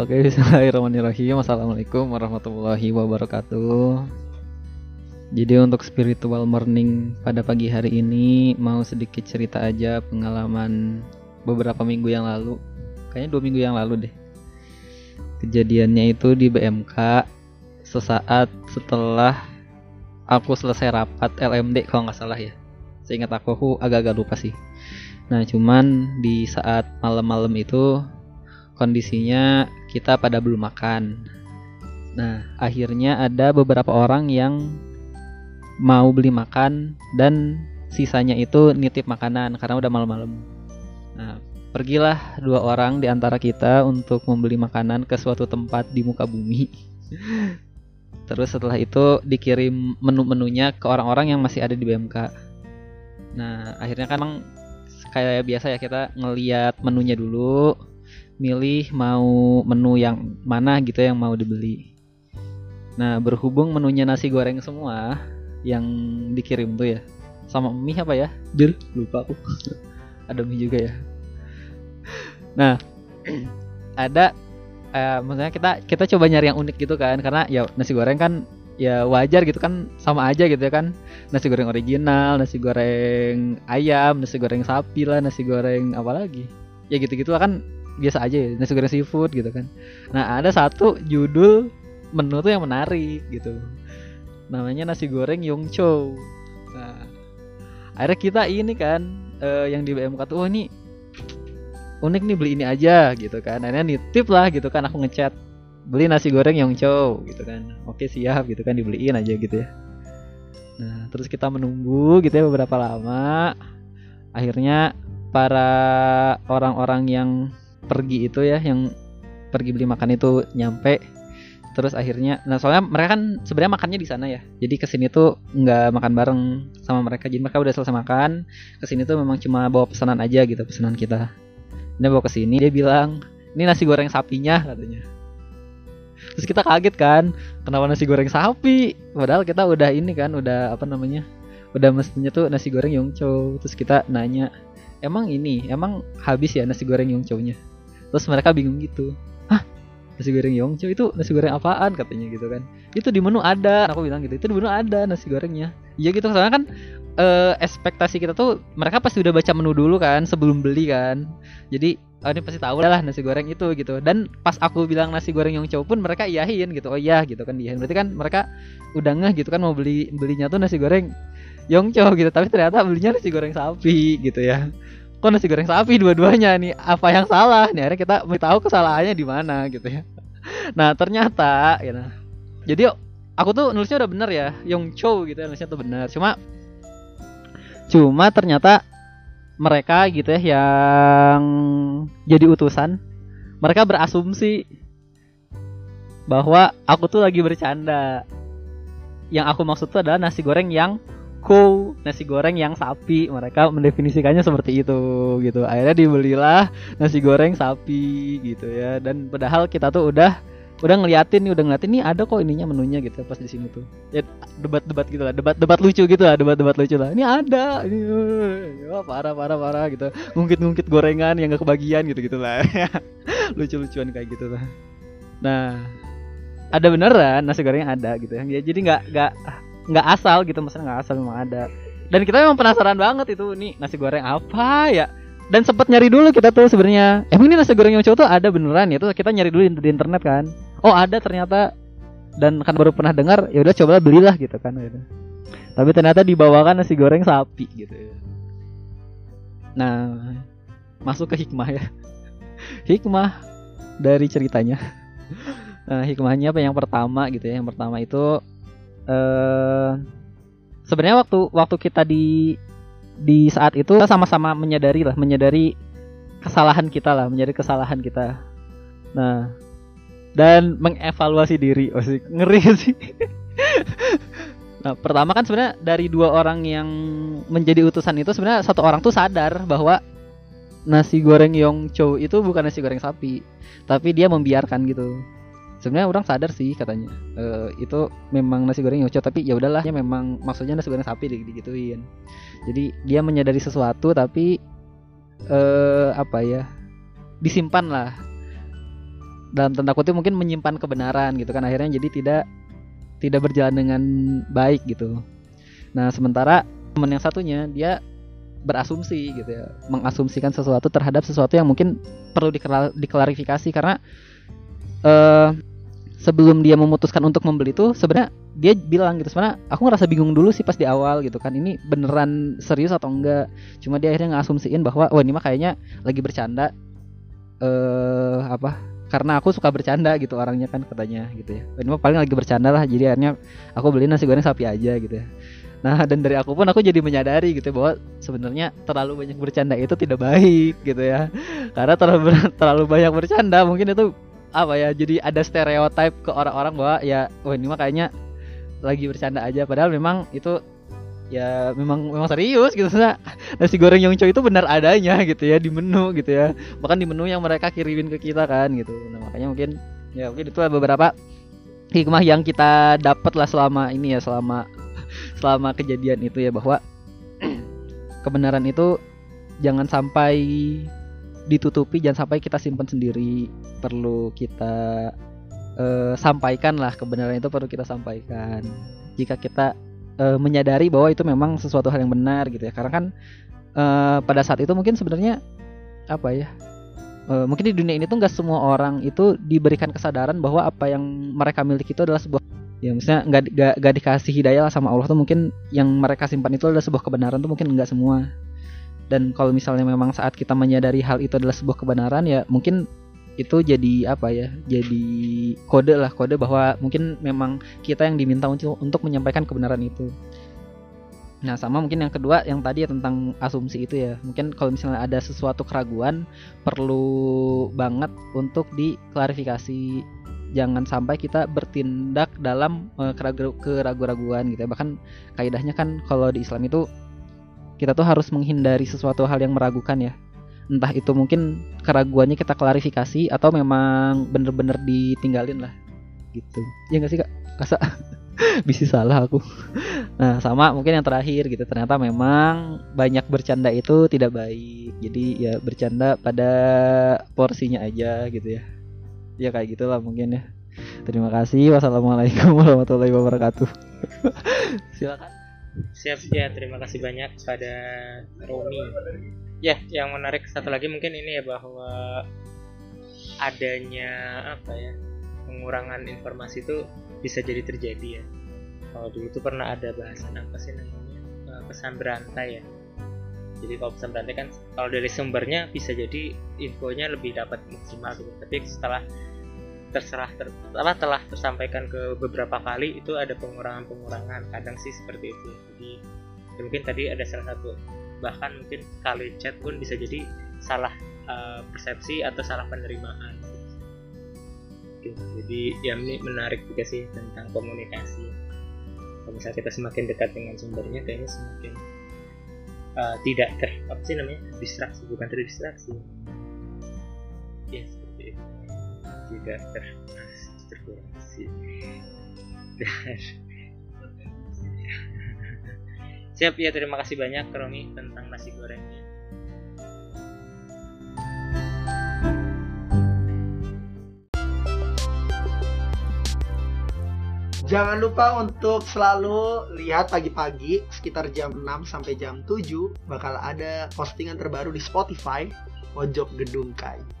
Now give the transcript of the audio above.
Oke, bismillahirrahmanirrahim. Assalamualaikum warahmatullahi wabarakatuh. Jadi untuk spiritual morning pada pagi hari ini mau sedikit cerita aja pengalaman beberapa minggu yang lalu. Kayaknya dua minggu yang lalu deh. Kejadiannya itu di BMK sesaat setelah aku selesai rapat LMD kalau nggak salah ya. Seingat aku, aku agak-agak lupa sih. Nah cuman di saat malam-malam itu kondisinya kita pada belum makan. Nah akhirnya ada beberapa orang yang mau beli makan dan sisanya itu nitip makanan karena udah malam-malam. Nah pergilah dua orang di antara kita untuk membeli makanan ke suatu tempat di muka bumi. Terus setelah itu dikirim menu-menunya ke orang-orang yang masih ada di BMK. Nah, akhirnya kan emang kayak biasa ya kita ngeliat menunya dulu, milih mau menu yang mana gitu yang mau dibeli. Nah, berhubung menunya nasi goreng semua yang dikirim tuh ya. Sama mie apa ya? Bil, lupa aku. ada mie juga ya. Nah, ada uh, maksudnya kita kita coba nyari yang unik gitu kan karena ya nasi goreng kan ya wajar gitu kan sama aja gitu ya kan nasi goreng original nasi goreng ayam nasi goreng sapi lah nasi goreng apa lagi ya gitu gitu kan biasa aja ya nasi goreng seafood gitu kan. Nah ada satu judul menu tuh yang menarik gitu. Namanya nasi goreng Yongcho. Nah akhirnya kita ini kan uh, yang di BMK tuh oh ini unik nih beli ini aja gitu kan. Akhirnya nitip lah gitu kan aku ngechat beli nasi goreng Yongcho gitu kan. Oke siap gitu kan dibeliin aja gitu ya. Nah terus kita menunggu gitu ya beberapa lama. Akhirnya para orang-orang yang pergi itu ya yang pergi beli makan itu nyampe. Terus akhirnya nah soalnya mereka kan sebenarnya makannya di sana ya. Jadi ke sini tuh nggak makan bareng sama mereka. Jadi mereka udah selesai makan ke sini tuh memang cuma bawa pesanan aja gitu pesanan kita. Dia bawa ke sini dia bilang ini nasi goreng sapinya katanya. Terus kita kaget kan kenapa nasi goreng sapi? Padahal kita udah ini kan udah apa namanya udah mestinya tuh nasi goreng yongcho terus kita nanya emang ini emang habis ya nasi goreng yongcho-nya terus mereka bingung gitu. Hah? Nasi goreng yongcho itu nasi goreng apaan? katanya gitu kan. Itu di menu ada. Aku bilang gitu itu di menu ada nasi gorengnya. Iya gitu soalnya kan eh, ekspektasi kita tuh mereka pasti udah baca menu dulu kan sebelum beli kan. Jadi oh ini pasti tahu lah nasi goreng itu gitu. Dan pas aku bilang nasi goreng yang cowok pun mereka iyahin gitu oh iya gitu kan iyahin berarti kan mereka udah ngeh gitu kan mau beli belinya tuh nasi goreng Yongcho gitu tapi ternyata belinya nasi goreng sapi gitu ya kok nasi goreng sapi dua-duanya nih? Apa yang salah? Nih akhirnya kita tahu kesalahannya di mana gitu ya. Nah ternyata ya nah, jadi aku tuh nulisnya udah bener ya Yongcho gitu ya nulisnya tuh bener. Cuma cuma ternyata mereka gitu ya yang jadi utusan mereka berasumsi bahwa aku tuh lagi bercanda. Yang aku maksud tuh adalah nasi goreng yang ko nasi goreng yang sapi. Mereka mendefinisikannya seperti itu gitu. Akhirnya dibelilah nasi goreng sapi gitu ya. Dan padahal kita tuh udah udah ngeliatin nih udah ngeliatin nih ada kok ininya menunya gitu pas di sini tuh. Ya debat-debat gitu lah debat-debat lucu gitu lah debat-debat lucu lah. Ini ada ini wah parah parah parah gitu. Ngungkit-ngungkit gorengan yang gak kebagian gitu gitu lah. Lucu-lucuan kayak gitu lah. Nah ada beneran nasi gorengnya ada gitu ya jadi nggak nggak nggak asal gitu maksudnya nggak asal memang ada. Dan kita memang penasaran banget itu nih nasi goreng apa ya? Dan sempat nyari dulu kita tuh sebenarnya. Emang ini nasi goreng yang cowok tuh ada beneran ya? Tuh kita nyari dulu di internet kan. Oh ada ternyata. Dan kan baru pernah dengar ya udah coba belilah gitu kan gitu. tapi ternyata dibawakan nasi goreng sapi gitu. Nah masuk ke hikmah ya. Hikmah dari ceritanya. Nah, hikmahnya apa? Yang pertama gitu ya yang pertama itu eh sebenarnya waktu waktu kita di di saat itu kita sama-sama menyadari lah menyadari kesalahan kita lah menyadari kesalahan kita. Nah dan mengevaluasi diri. Oh sih ngeri sih. Nah pertama kan sebenarnya dari dua orang yang menjadi utusan itu sebenarnya satu orang tuh sadar bahwa nasi goreng Yongcho itu bukan nasi goreng sapi tapi dia membiarkan gitu sebenarnya orang sadar sih katanya. E, itu memang nasi goreng Yongcho tapi ya udahlah ya memang maksudnya nasi goreng sapi digituin. Jadi dia menyadari sesuatu tapi eh apa ya disimpan lah. Dalam tanda kutip mungkin menyimpan kebenaran gitu kan akhirnya jadi tidak tidak berjalan dengan baik gitu. Nah sementara teman yang satunya dia berasumsi gitu ya mengasumsikan sesuatu terhadap sesuatu yang mungkin perlu diklarifikasi karena uh, sebelum dia memutuskan untuk membeli itu sebenarnya dia bilang gitu sebenarnya aku ngerasa bingung dulu sih pas di awal gitu kan ini beneran serius atau enggak? Cuma dia akhirnya ngasumsiin bahwa wah ini mah kayaknya lagi bercanda. Eh uh, apa karena aku suka bercanda gitu orangnya kan katanya gitu ya. Ini mah paling lagi bercanda lah jadi akhirnya aku beli nasi goreng sapi aja gitu ya. Nah dan dari aku pun aku jadi menyadari gitu ya, bahwa sebenarnya terlalu banyak bercanda itu tidak baik gitu ya. Karena terlalu terlalu banyak bercanda mungkin itu apa ya jadi ada stereotip ke orang-orang bahwa ya wah ini mah kayaknya lagi bercanda aja. Padahal memang itu ya memang memang serius gitu nah nasi goreng yang itu benar adanya gitu ya di menu gitu ya. Bahkan di menu yang mereka kirimin ke kita kan gitu. Nah makanya mungkin ya mungkin itu beberapa hikmah yang kita dapat lah selama ini ya selama selama kejadian itu ya bahwa kebenaran itu jangan sampai ditutupi jangan sampai kita simpan sendiri. Perlu kita uh, sampaikan lah kebenaran itu perlu kita sampaikan. Jika kita uh, menyadari bahwa itu memang sesuatu hal yang benar gitu ya. Karena kan uh, pada saat itu mungkin sebenarnya apa ya uh, mungkin di dunia ini tuh nggak semua orang itu diberikan kesadaran bahwa apa yang mereka miliki itu adalah sebuah ya misalnya nggak nggak dikasih hidayah lah sama Allah tuh mungkin yang mereka simpan itu adalah sebuah kebenaran tuh mungkin nggak semua dan kalau misalnya memang saat kita menyadari hal itu adalah sebuah kebenaran ya mungkin itu jadi apa ya jadi kode lah kode bahwa mungkin memang kita yang diminta untuk untuk menyampaikan kebenaran itu. Nah sama mungkin yang kedua yang tadi ya tentang asumsi itu ya. Mungkin kalau misalnya ada sesuatu keraguan perlu banget untuk diklarifikasi. Jangan sampai kita bertindak dalam uh, keraguan-keraguan gitu ya. Bahkan kaidahnya kan kalau di Islam itu kita tuh harus menghindari sesuatu hal yang meragukan ya. Entah itu mungkin keraguannya kita klarifikasi atau memang bener-bener ditinggalin lah gitu. Ya nggak sih kak? Kasa bisa salah aku? Nah sama mungkin yang terakhir gitu. Ternyata memang banyak bercanda itu tidak baik. Jadi ya bercanda pada porsinya aja gitu ya. Ya kayak gitulah mungkin ya. Terima kasih. Wassalamualaikum warahmatullahi wabarakatuh. Silakan siap ya terima kasih banyak pada Romi. Ya yang menarik satu lagi mungkin ini ya bahwa adanya apa ya pengurangan informasi itu bisa jadi terjadi ya. Kalau dulu tuh pernah ada bahasan apa sih namanya? Eh, pesan berantai ya. Jadi kalau pesan berantai kan kalau dari sumbernya bisa jadi infonya lebih dapat maksimal gitu. Tapi setelah terserah ter, apa telah tersampaikan ke beberapa kali itu ada pengurangan-pengurangan. Kadang sih seperti itu. Jadi ya mungkin tadi ada salah satu bahkan mungkin kali chat pun bisa jadi salah uh, persepsi atau salah penerimaan. Gitu. jadi ya ini menarik juga sih tentang komunikasi. Kalau misalnya kita semakin dekat dengan sumbernya kayaknya semakin uh, tidak ter apa sih namanya distraksi bukan terdistraksi. Yes tidak ter terkurasi siap ya terima kasih banyak Romi tentang nasi gorengnya Jangan lupa untuk selalu lihat pagi-pagi sekitar jam 6 sampai jam 7 bakal ada postingan terbaru di Spotify Pojok Gedung Kai.